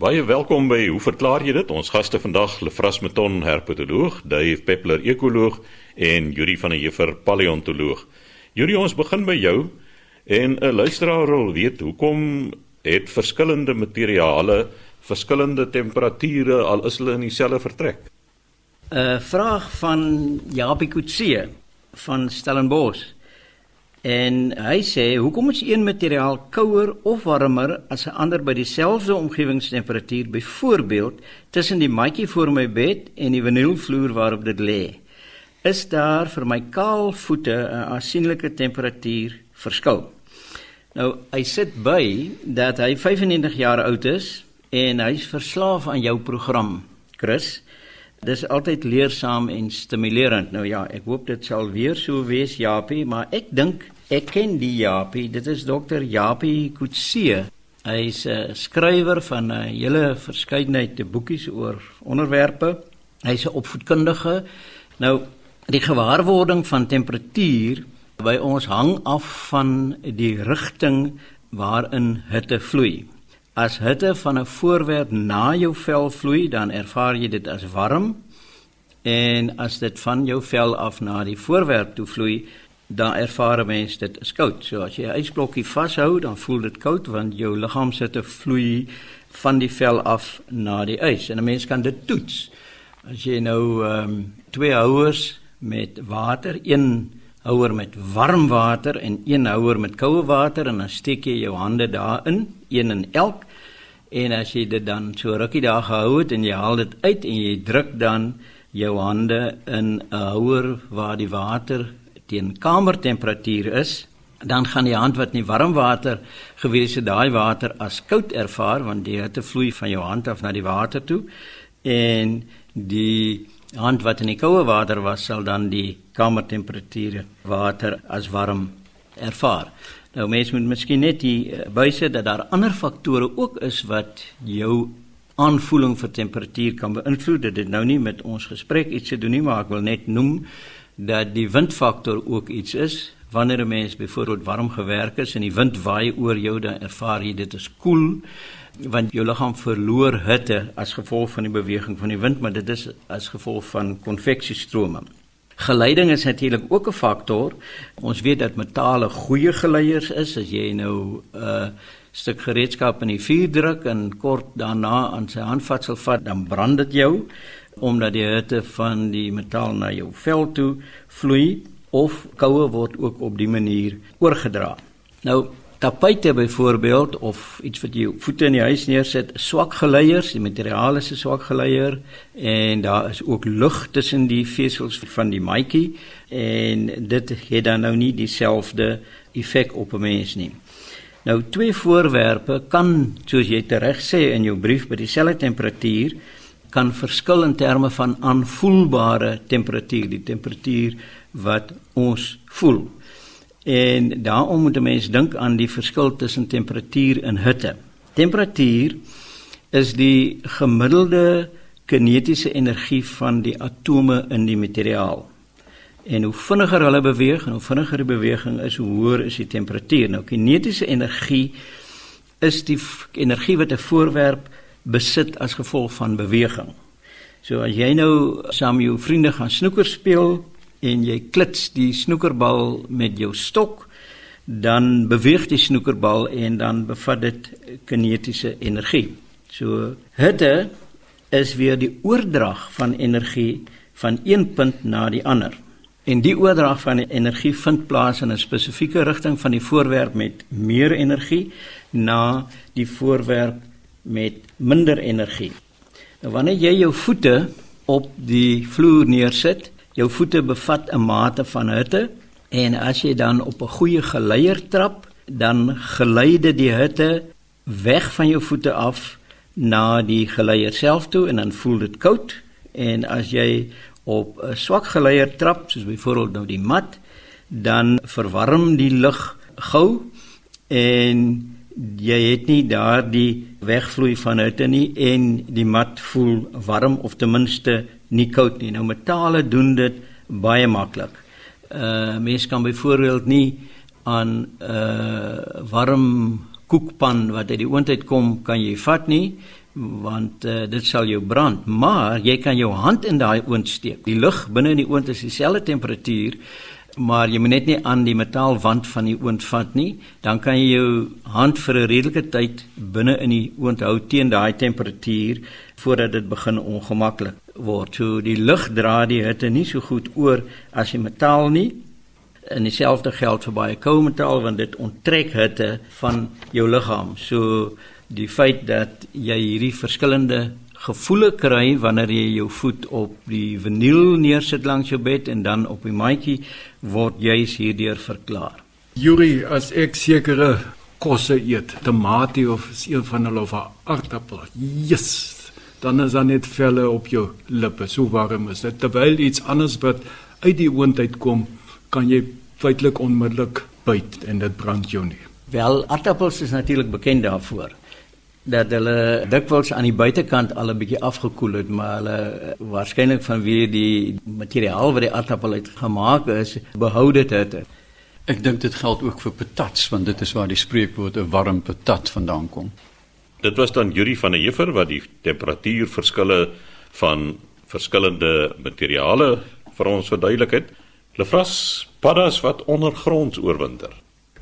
Baie welkom by Hoe verklaar jy dit? Ons gaste vandag Lefras Meton, herpetoloog, Dave Peppler, ekoloog en Yuri van der Heever, paleontoloog. Yuri, ons begin by jou en 'n luisteraar wil weet hoekom het verskillende materiale verskillende temperature al is hulle in dieselfde vertrek? 'n Vraag van Japie Kutse van Stellenbosch. En hy sê, hoekom is een materiaal kouer of warmer as 'n ander by dieselfde omgewingstemperatuur, byvoorbeeld tussen die matjie voor my bed en die vinylvloer waarop dit lê? Is daar vir my kaal voete 'n aansienlike temperatuur verskil? Nou, hy sit by dat hy 95 jaar oud is en hy's verslaaf aan jou program, Chris. Dis altyd leersaam en stimulerend. Nou ja, ek hoop dit sal weer so wees, Japie, maar ek dink ek ken die Japie. Dit is dokter Japie Kutse. Hy's 'n skrywer van 'n hele verskeidenheid boekies oor onderwerpe. Hy's 'n opvoedkundige. Nou, die gewaarwording van temperatuur by ons hang af van die rigting waarin hitte vloei. As hitte van 'n voorwerp na jou vel vloei, dan ervaar jy dit as warm. En as dit van jou vel af na die voorwerp toe vloei, dan ervaar 'n mens dit as koud. So as jy 'n ysblokkie vashou, dan voel dit koud want jou liggaam sit te vloei van die vel af na die ys. En 'n mens kan dit toets. As jy nou ehm um, twee houers met water, een houer met warm water en een houer met koue water en dan steek jy jou hande daarin, een in elk En as jy dit dan so rukkie daar gehou het en jy haal dit uit en jy druk dan jou hande in 'n houer waar die water teen kamertemperatuur is, dan gaan die hand wat nie warm water gewees het, daai water as koud ervaar want die hitte vloei van jou hand af na die water toe en die hand wat in die koue water was sal dan die kamertemperatuur water as warm ervaar. Nou mense moet miskien net die uh, byse dat daar ander faktore ook is wat jou aanvoeling vir temperatuur kan beïnvloed. Dit het nou nie met ons gesprek iets te doen nie, maar ek wil net noem dat die windfaktor ook iets is. Wanneer 'n mens byvoorbeeld warm gewerk is en die wind waai oor jou, dan ervaar jy dit as koel want jou liggaam verloor hitte as gevolg van die beweging van die wind, maar dit is as gevolg van konveksiestrome. Geleiding is natuurlik ook 'n faktor. Ons weet dat metale goeie geleiers is as jy nou 'n uh, stuk gereedskap in die vuur druk en kort daarna aan sy handvatsel vat, dan brand dit jou omdat die hitte van die metaal na jou vel toe vloei of koue word ook op die manier oorgedra. Nou Tapuite byvoorbeeld of iets wat jy voete in die huis neersit, swak geleiers, die materiaal is 'n swak geleier en daar is ook lug tussen die vesels van die maatjie en dit het dan nou nie dieselfde effek op 'n mens nie. Nou twee voorwerpe kan soos jy tereg sê in jou brief by dieselfde temperatuur kan verskil in terme van aanvoelbare temperatuur, die temperatuur wat ons voel. En daarom moet 'n mens dink aan die verskil tussen temperatuur en hitte. Temperatuur is die gemiddelde kinetiese energie van die atome in die materiaal. En hoe vinniger hulle beweeg en hoe vinniger die beweging is, hoe hoër is die temperatuur. Nou kinetiese energie is die energie wat 'n voorwerp besit as gevolg van beweging. So as jy nou saam met jou vriende gaan snoeker speel, en jy klits die snoekerbal met jou stok, dan beweeg die snoekerbal en dan bevat dit kinetiese energie. So hitte is weer die oordrag van energie van een punt na die ander. En die oordrag van die energie vind plaas in 'n spesifieke rigting van die voorwerp met meer energie na die voorwerp met minder energie. Nou wanneer jy jou voete op die vloer neersit, jou voete bevat 'n mate van hitte en as jy dan op 'n goeie geleier trap, dan gelei dit die hitte weg van jou voete af na die geleier self toe en dan voel dit koud. En as jy op 'n swak geleier trap, soos byvoorbeeld nou die mat, dan verwarm die lug gou en jy het nie daardie wegvloei van hitte nie en die mat voel warm of ten minste nie koud nie. Nou metale doen dit baie maklik. Uh mense kan byvoorbeeld nie aan 'n uh, warm koekpan wat uit die oond uit kom kan jy vat nie want uh, dit sal jou brand, maar jy kan jou hand in daai oond steek. Die lug binne in die oond is dieselfde temperatuur, maar jy moet net nie aan die metaalwand van die oond vat nie, dan kan jy jou hand vir 'n redelike tyd binne in die oond hou teen daai temperatuur voordat dit begin ongemaklik word. So die lug dra die hitte nie so goed oor as die metaal nie. En dieselfde geld vir baie koue metaal want dit onttrek hitte van jou liggaam. So die feit dat jy hierdie verskillende gevoele kry wanneer jy jou voet op die vinyl neersit langs jou bed en dan op die maatjie word juis hierdeur verklaar. Yuri, as ek sekere kosse eet, tamatie of een van hulle of 'n aardappel. Yes. Dan is dan net velle op jou lippe. So warm is dit. Terwyl iets anders wat uit die oondheid kom, kan jy feitelik onmiddellik byt en dit brand jou nie. Wel, aardappels is natuurlik bekend daarvoor dat hulle dikwels aan die buitekant al 'n bietjie afgekoel het, maar hulle eh, waarskynlik vanweë die materiaal wat die aardappel uit gemaak is, behou dit het. Ek dink dit geld ook vir patats want dit is waar die spreekwoord 'n warm patat vandaan kom. Dit was dan Yuri van der Heever wat die temperatuurverskille van verskillende materiale vir ons verduidelik het. Lefras paddas wat ondergronds oorwinter.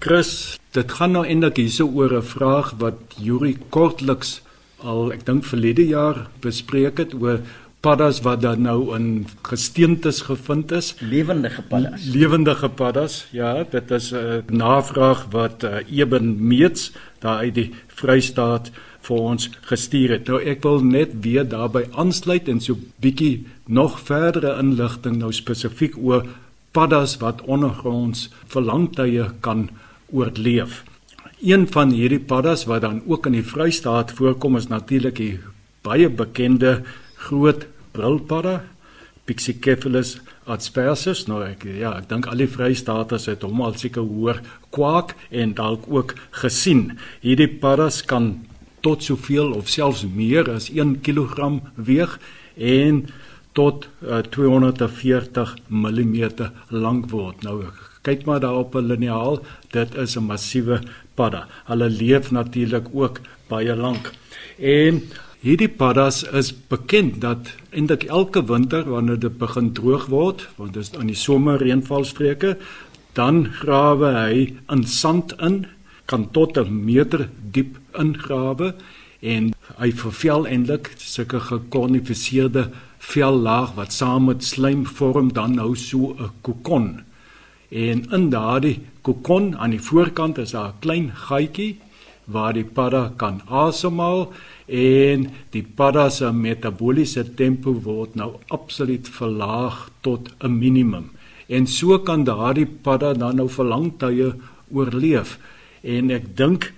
Chris, dit gaan nou eintlik hierso oor 'n vraag wat Yuri kortliks al ek dink verlede jaar bespreek het oor paddas wat dan nou in gesteentes gevind is, lewendige paddas. Lewendige paddas, ja, dit is 'n navraag wat uh, Eben Meets daar uit die Vrystaat vir ons gestuur het. Nou ek wil net weer daarby aansluit en so bietjie nog verdere inligting nou spesifiek oor paddas wat ondergronds vir lang tye kan oorleef. Een van hierdie paddas wat dan ook in die Vrystaat voorkom is natuurlik die baie bekende groot brilpadda Pixicephalus adspersus. Nou ek ja, ek dink al die Vrystaaters het hom al seker hoor kwak en dalk ook gesien. Hierdie paddas kan tot soveel of selfs meer as 1 kg weeg en tot uh, 240 mm lank word. Nou kyk maar daar op 'n liniaal, dit is 'n massiewe padda. Hulle leef natuurlik ook baie lank. En hierdie paddas is bekend dat eintlik elke winter wanneer dit begin droog word, want dit is aan die somer reënvalstreke, dan grawe hy in sand in, kan tot 'n meter diep ingrawe en hy vervel eintlik sulke gekornifiseerde vellaag wat saam met slijm vorm dan nou so 'n kokon. En in daardie kokon aan die voorkant is daar 'n klein gaatjie waar die padda kan asemhaal en die padda se metabooliese tempo word nou absoluut verlaag tot 'n minimum. En so kan daardie padda dan nou vir lang tye oorleef. En ek dink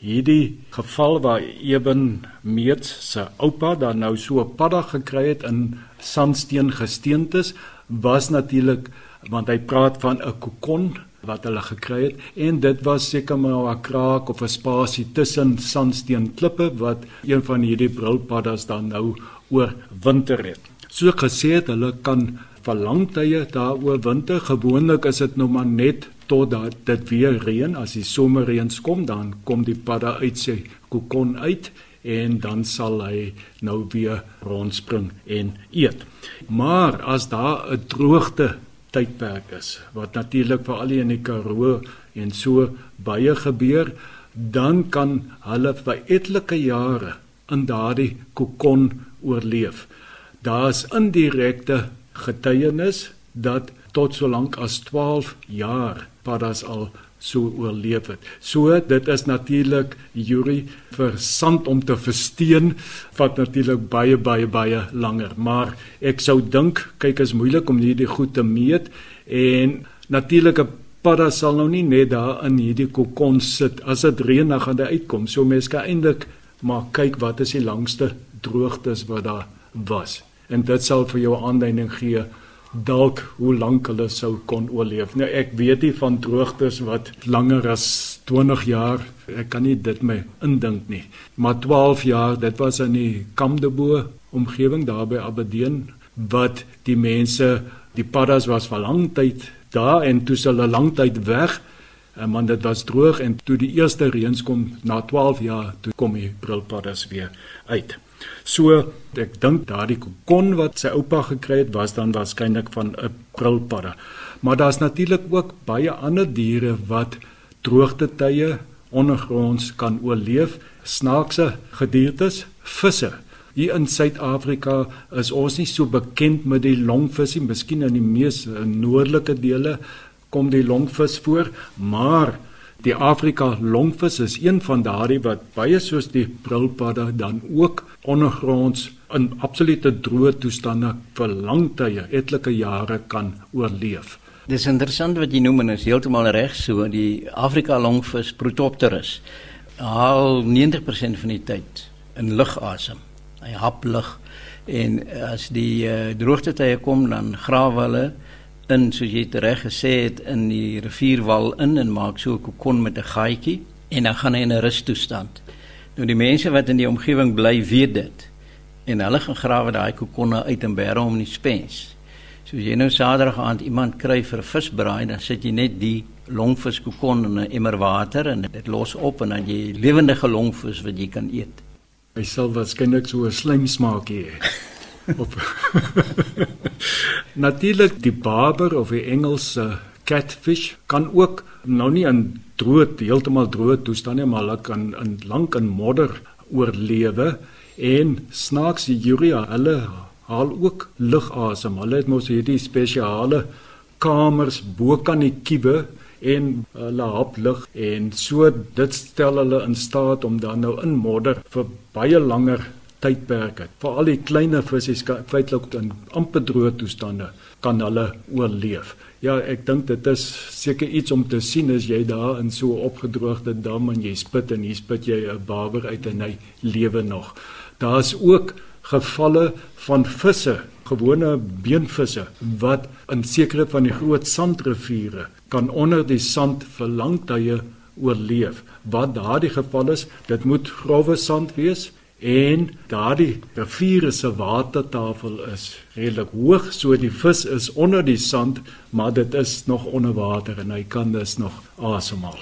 hierdie geval waar Eben Meets se oupa dan nou so 'n padda gekry het in sandsteen gesteentes was natuurlik want hy praat van 'n kokon wat hulle gekry het en dit was seker maar 'n kraak of 'n spasie tussen sandsteen klippe wat een van hierdie brilpaddas dan nou oor winter het. So gesê het hulle kan vir lang tye daar oor winter gewoonlik is dit nou maar net totdat dit weer reën as die somerreëns kom dan kom die padda uit sy kokon uit en dan sal hy nou weer rondspring en eet. Maar as daar 'n droogte tydperk is wat natuurlik vir al die in die Karoo en so baie gebeur dan kan hulle vir etlike jare in daardie kokon oorleef. Daar's indirekte getuienis dat tot so lank as 12 jaar paddas al so oorleef het. So dit is natuurlik Yuri vir sand om te versteen wat natuurlik baie baie baie langer, maar ek sou dink kyk is moeilik om hierdie goed te meet en natuurlike padda sal nou nie net daar in hierdie kokon sit as dit reën dan gaan hy uitkom. So mense kan eintlik maar kyk wat is die langste droogtes wat daar was. En dit sal vir jou aanduiding gee dalk hoe lank hulle sou kon oorleef. Nou ek weet nie van droogtes wat langer as 20 jaar, ek kan nie dit my indink nie. Maar 12 jaar, dit was in die Kamdebo omgewing daar by Aberdeen wat die mense, die paddas was vir lang tyd daar en toe hulle lang tyd weg En man dit was droog en toe die eerste reëns kom na 12 jaar toe kom die brilpaddas weer uit. So ek dink daardie kokon wat sy oupa gekry het was dan waarskynlik van 'n brilpadda. Maar daar's natuurlik ook baie ander diere wat droogte tye ondergronds kan oorleef, snaakse gediertes, visse. Hier in Suid-Afrika is ons nie so bekend met die longvisie, miskien in die mees noordelike dele kom die longvis voor, maar die Afrika longvis is een van daardie wat baie soos die brilpadda dan ook ondergronds in absolute droë toestande vir lang tye, etlike jare kan oorleef. Dis interessant wat jy noem en is heeltemal reg so die Afrika longvis Protopterus haal 90% van die tyd in lug asem. Hy hap lug en as die uh, droogte tye kom dan grawe hulle in soos jy reg gesê het in die rivierwal in en maak so 'n kokon met 'n gaatjie en dan gaan hy in 'n rustoestand. Nou die mense wat in die omgewing bly weet dit. En hulle gaan grawe daai kokonne uit en bære hom in die spens. So as jy nou Saterdag aand iemand kry vir 'n visbraai, dan sit jy net die longvis kokon in 'n emmer water en dit los op en dan jy lewendige longvis wat jy kan eet. Hy sal waarskynlik so 'n slijm smaak hê. Op Natuurlik die barber of die Engelse catfish kan ook nou nie in droë heeltemal droë toestande maar hulle kan in lank in modder oorlewe en snaaks die urea hulle haal ook lugasem. Hulle het mos hierdie spesiale kamers bo kan die kiewe en hulle hap lug en so dit stel hulle in staat om dan nou in modder vir baie langer tydperke. Vir al die kleiner visse feitelik in amper droë toestande kan hulle oorleef. Ja, ek dink dit is seker iets om te sien as jy daar in so 'n opgedroogde dam en jy spit en hier spit jy 'n barber uit en hy lewe nog. Daar's ook gevalle van visse, gewone beenvisse wat in sekere van die groot sandriviere kan onder die sand vir lang tye oorleef. Wat daardie geval is, dit moet grouwe sand wees en daardie rivier se watertafel is redelik hoog so die vis is onder die sand maar dit is nog onder water en hy kan dus nog asemhaal.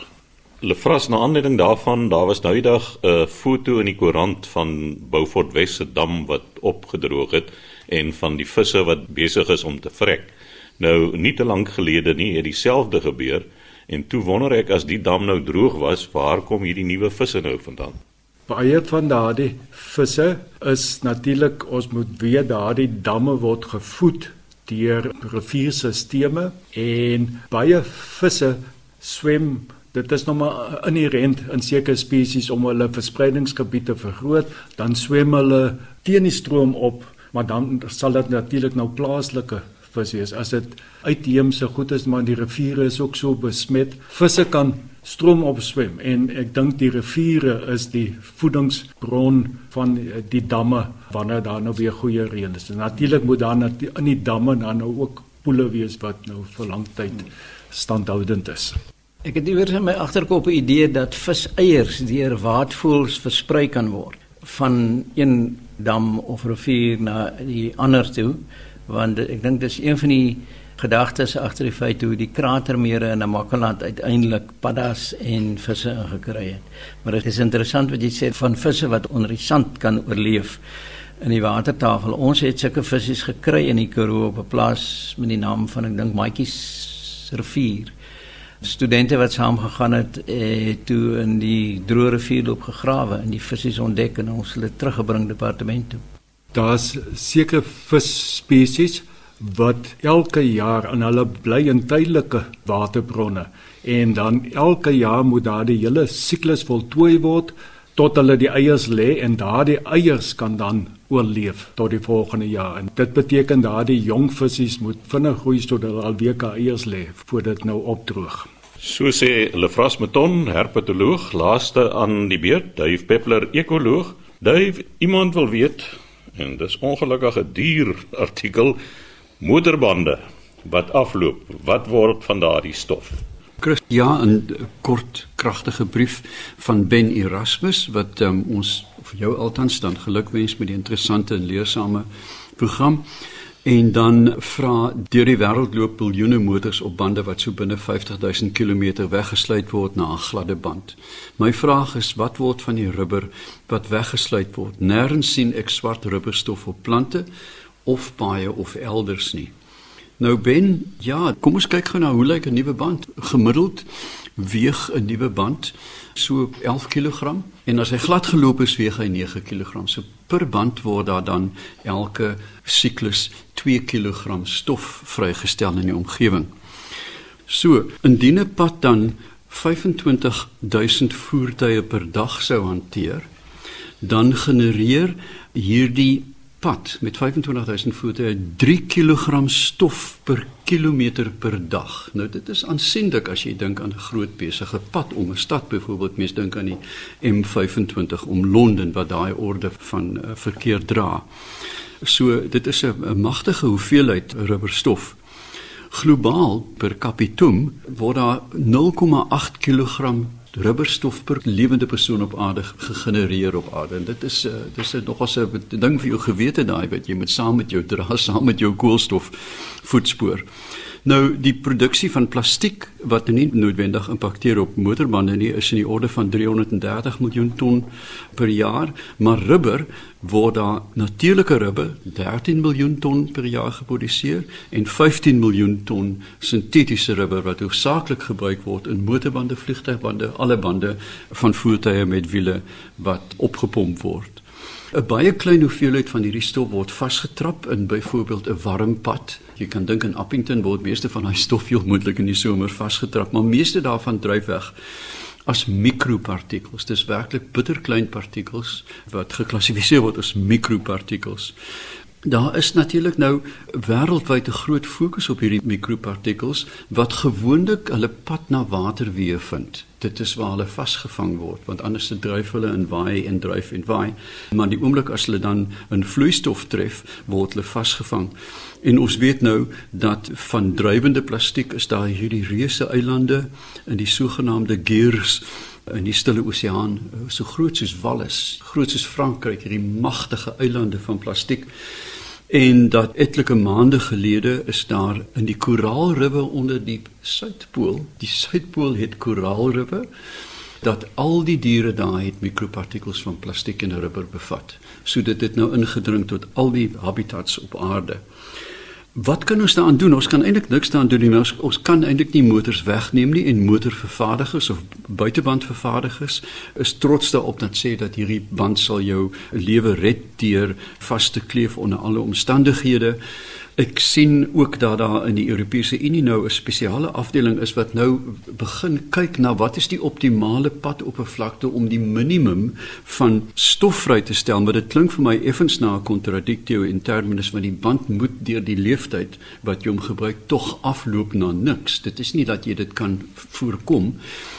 Lefras na aanleiding daarvan daar was nou eendag 'n foto in die koerant van Beaufort Wes se dam wat opgedroog het en van die visse wat besig is om te vrek. Nou nie te lank gelede nie het dieselfde gebeur en toe wonder ek as die dam nou droog was, waar kom hierdie nuwe visse nou vandaan? Baie van daardie visse is natuurlik ons moet weet daardie damme word gevoed deur rivierstelsels en baie visse swem dit is nog maar inherent in sekere spesies om hulle verspreidingsgebied te vergroot dan swem hulle teen die stroom op maar dan sal dit natuurlik nou plaaslike visse wees. As dit uitheemse goed is maar die riviere is ook so besmet visse kan stroom opswem en ek dink die riviere is die voedingsbron van die damme wanneer daar nou weer goeie reën is. Natuurlik moet daar in die damme dan nou ook poele wees wat nou vir lang tyd standhoudend is. Ek het iewers in my agterkop 'n idee dat viseiers deur waadvoëls versprei kan word van een dam of rivier na die ander toe want ek dink dis een van die gedagtes agter die feit hoe die kratermere in Namakoland uiteindelik paddas en visse ingekry het. Maar dit is interessant wat jy sê van visse wat onder die sand kan oorleef in die watertafel. Ons het sulke visse gekry in die Karoo op 'n plaas met die naam van ek dink Maatjies rivier. Studente wat saam gegaan het, het toe in die droë rivier loop gegrawe en die visse ontdek en ons hulle teruggebring departement toe. Daar's sekere visspesies wat elke jaar aan hulle bly in tydelike waterbronne. En dan elke jaar moet daardie hele siklus voltooi word tot hulle die eiers lê en daardie eiers kan dan oorleef tot die volgende jaar. En dit beteken daardie jong visse moet vinnig groei sodat hulle alweer kan eiers lê voordat dit nou opdroog. So sê Lefras Meton, herpetoloog, laaste aan die beurt, Dave Peppler, ekoloog. Dave, iemand wil weet en dis ongelukkig 'n duur artikel motorbande wat afloop, wat word van daardie stof? Chris, ja, 'n kort kragtige brief van Ben Erasmus wat um, ons vir jou altans dan gelukwens met die interessante en leersame program. En dan vra deur die wêreld loop biljoene motors op bande wat so binne 50000 km weggesluit word na 'n gladde band. My vraag is wat word van die rubber wat weggesluit word? Nêrens sien ek swart rubberstof op plante of paaie of elders nie. Nou Ben, ja, kom ons kyk gou na hoe lyk 'n nuwe band. Gemiddeld weeg 'n nuwe band so 11 kg en as hy glad geloop is weeg hy 9 kg. So per band word daar dan elke siklus 2 kg stof vrygestel in die omgewing. So, indien 'n pad dan 25000 voertuie per dag sou hanteer, dan genereer hierdie pad met 25000 voete 3 kg stof per kilometer per dag. Nou dit is aansienlik as jy dink aan 'n groot besige pad om 'n stad byvoorbeeld mens dink aan die M25 om Londen wat daai orde van uh, verkeer dra. So dit is 'n magtige hoeveelheid rubberstof. Globaal per capitum word daar 0,8 kg rubberstof per lewende persoon op aarde gegenereer op aarde. En dit is uh, dis 'n nogals 'n ding vir jou gewete daai wat jy met saam met jou dra, saam met jou koolstof voetspoor. Nou die produksie van plastiek wat nie noodwendig impakteer op motorbande nie is in die orde van 330 miljoen ton per jaar, maar rubber word daar natuurlike rubber 13 miljoen ton per jaar geproduseer en 15 miljoen ton sintetiese rubber wat hoofsaaklik gebruik word in motorbande, vliegtuigbande, alle bande van voertuie met wiele wat opgepomp word. 'n Baie klein hoeveelheid van hierdie stof word vasgetrap in byvoorbeeld 'n warm pad. Jy kan dink in Appington word meeste van daai stof heel moontlik in die somer vasgetrap, maar meeste daarvan dryf weg as mikropartikels. Dis werklik bitterklein partikels wat geklassifiseer word as mikropartikels. Daar is natuurlik nou wêreldwyd 'n groot fokus op hierdie mikropartikels wat gewoonlik hulle pad na waterweë vind. Dit is waar hulle vasgevang word, want anders se dryf hulle in waai en dryf en waai. Maar die oomblik as hulle dan 'n vloeistof tref, word hulle vasgevang. En ons weet nou dat van drywende plastiek is daar hierdie reuse eilande in die sogenaamde Gers in die Stille Oseaan, so groot soos Wallis, groot soos Frankryk, hierdie magtige eilande van plastiek. En dat etlike maande gelede is daar in die koraalriwe onder die suidpool, die suidpool het koraalriwe dat al die diere daar het mikropartikels van plastiek en rubber bevat. So dit het nou ingedring tot al die habitats op aarde. Wat kan ons daaraan doen? Ons kan eintlik niks daaraan doen nie. Ons, ons kan eintlik nie motors wegneem nie en motorvervaardigers of buitebandvervaardigers is trots daarop dat sê dat hierdie band sal jou lewe red deur vas te kleef onder alle omstandighede. Ek sien ook dat daar in die Europese Unie nou 'n spesiale afdeling is wat nou begin kyk na wat is die optimale padoppervlakte om die minimum van stof vry te stel. Maar dit klink vir my effens na 'n kontradiktio in terme van die band moet deur die leeftyd wat jy hom gebruik tog afloop na niks. Dit is nie dat jy dit kan voorkom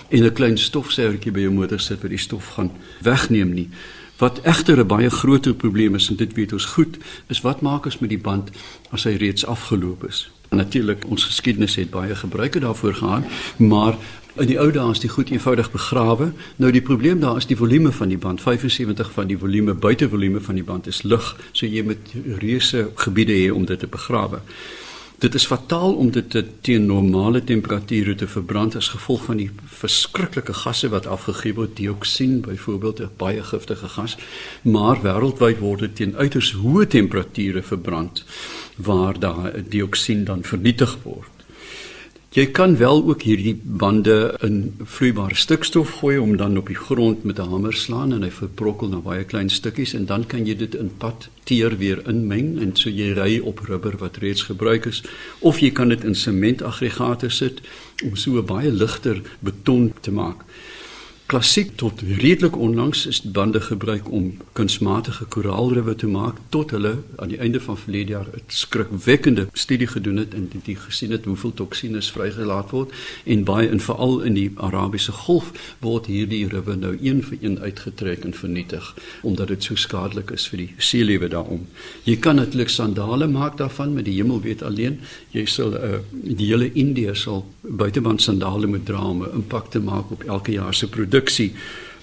en 'n klein stofsuigertjie by jou motor sit wat die stof gaan wegneem nie. Wat egter 'n baie groter probleem is en dit weet ons goed, is wat maak ons met die band as hy reeds afgeloop is? Natuurlik ons geskiedenis het baie gebruike daarvoor gehad, maar in die ou dae is dit goed eenvoudig begrawe. Nou die probleem daar is die volume van die band, 75 van die volume buite volume van die band is lug, so jy moet reuse gebiede hê om dit te begrawe. Dit is fataal om dit te, teen normale temperature te verbrand as gevolg van die verskriklike gasse wat afgegee word, dioksien byvoorbeeld, 'n baie giftige gas, maar wêreldwyd word dit teen uiters hoë temperature verbrand waar daai dioksien dan vernietig word. Jy kan wel ook hierdie bande in vloeibare stikstof gooi om dan op die grond met 'n hamer slaan en hy verbrokkel na baie klein stukkies en dan kan jy dit in pad teer weer inmeng en so jy ry op rubber wat reeds gebruik is of jy kan dit in sementaggregate sit om so 'n baie ligter beton te maak. Klassiek tot redelik onlangs is bande gebruik om kunsmatige koraalriwe te maak tot hulle aan die einde van verlede jaar 'n skrikwekkende studie gedoen het en dit gesien het hoeveel toksines vrygelaat word en baie en veral in die Arabiese Golf word hierdie riwe nou een vir een uitgetrek en vernietig omdat dit so skadelik is vir die seelewe daarom. Jy kan natuurlik sandale maak daarvan met die hemel weet alleen jy sal uh, die hele Indië sal buiteband sandale moet dra om 'n impak te maak op elke jaar se produksie.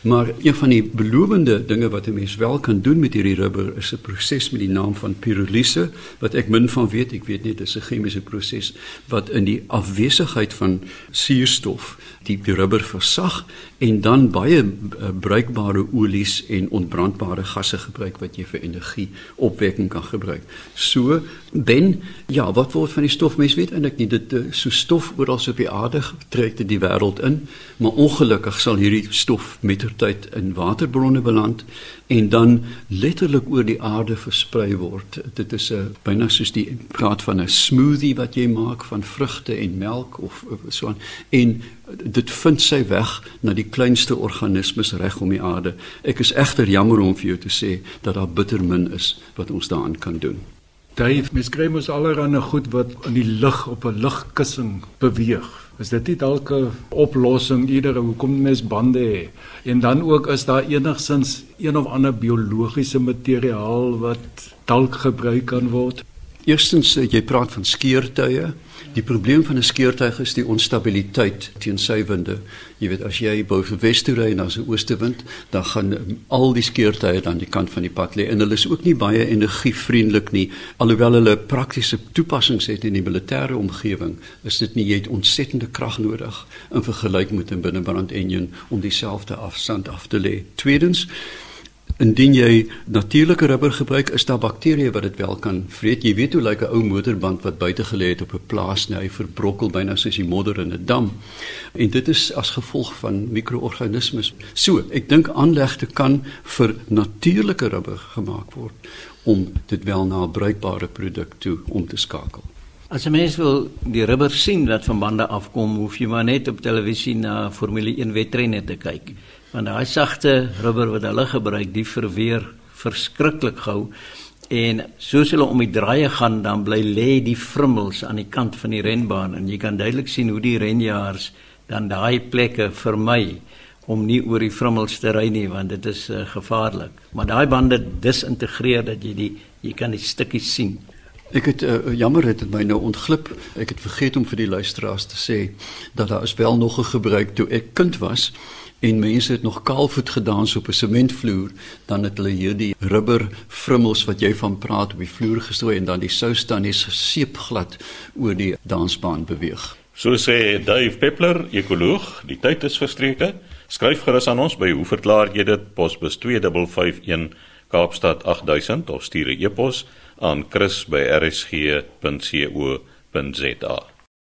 Maar een van die belowende dinge wat 'n mens wel kan doen met hierdie rubber is 'n proses met die naam van pirolyse wat ek min van weet, ek weet net dit is 'n chemiese proses wat in die afwesigheid van suurstof die, die rubber versag en dan baie uh, bruikbare olies en ontbrandbare gasse gebruik wat jy vir energieopwekking kan gebruik. So ben ja, wat word van die stof mens weet eintlik nie dit uh, so stof oral op die aarde trek dit die wêreld in, maar ongelukkig sal hierdie stof met tyd in waterbronne beland en dan letterlik oor die aarde versprei word. Dit is 'n byna soos die praat van 'n smoothie wat jy maak van vrugte en melk of so aan en dit vind sy weg na die kleinste organismes reg om die aarde. Ek is egter jammer om vir jou te sê dat daar bitter min is wat ons daaraan kan doen. Dave, mens kry mos allerhande goed wat in die lug op 'n lugkussing beweeg. Is dit nie dalk 'n oplossing eerder hoekom mens bande het? En dan ook is daar enigsins een of ander biologiese materiaal wat dalk gebruik kan word? Eerstens jy praat van skeurtuie. Die probleem van 'n skeurtuig is die onstabiliteit teen suiwinde. Jy weet as jy bo vir wes toe ry en daar's 'n oostewind, dan gaan al die skeurtuie aan die kant van die pad lê en hulle is ook nie baie energievriendelik nie. Alhoewel hulle praktiese toepassings het in die militêre omgewing, is dit nie jy het ontsettende krag nodig in vergelyking met 'n binnebrand enjin om dieselfde afstand af te lê. Tweedens Indien jy natuurlike rubber gebruik, is daar bakterieë wat dit wel kan vreet. Jy weet hoe lyk 'n ou motorband wat buite gelê het op 'n plaas, nou hy verbrokkel byna soos die modder in 'n dam. En dit is as gevolg van mikroorganismes. So, ek dink aanlegte kan vir natuurlike rubber gemaak word om dit wel na 'n bruikbare produk toe om te skakel. As 'n mens wil die rubber sien wat van bande afkom, hoef jy maar net op televisie na Formule 1 wedrenne te kyk want daai sagte rubber wat hulle gebruik, die verweer verskriklik gou. En soos hulle om die draaie gaan dan bly lê die frummels aan die kant van die renbaan. En jy kan duidelik sien hoe die renjaars dan daai plekke vermy om nie oor die frummels te ry nie want dit is uh, gevaarlik. Maar daai bande disintegreer dat jy die jy kan die stukkies sien. Ek het uh, jammer het dit my nou ontglip. Ek het vergeet om vir die luisteraars te sê dat daar is wel nog 'n gebruik toe ek kind was en mense het nog kaalvoet gedans op 'n sementvloer, dan het hulle hierdie rubber frummels wat jy van praat op die vloer gestrooi en dan die sous dan is seepglad oor die dansbaan beweeg. So sê Dave Peppler, ekoloog, die tyd is verstreke. Skryf gerus aan ons by hoe verklaar jy dit posbus 2551 Kaapstad 8000 of stuur 'n e-pos aan chris@rsg.co.za.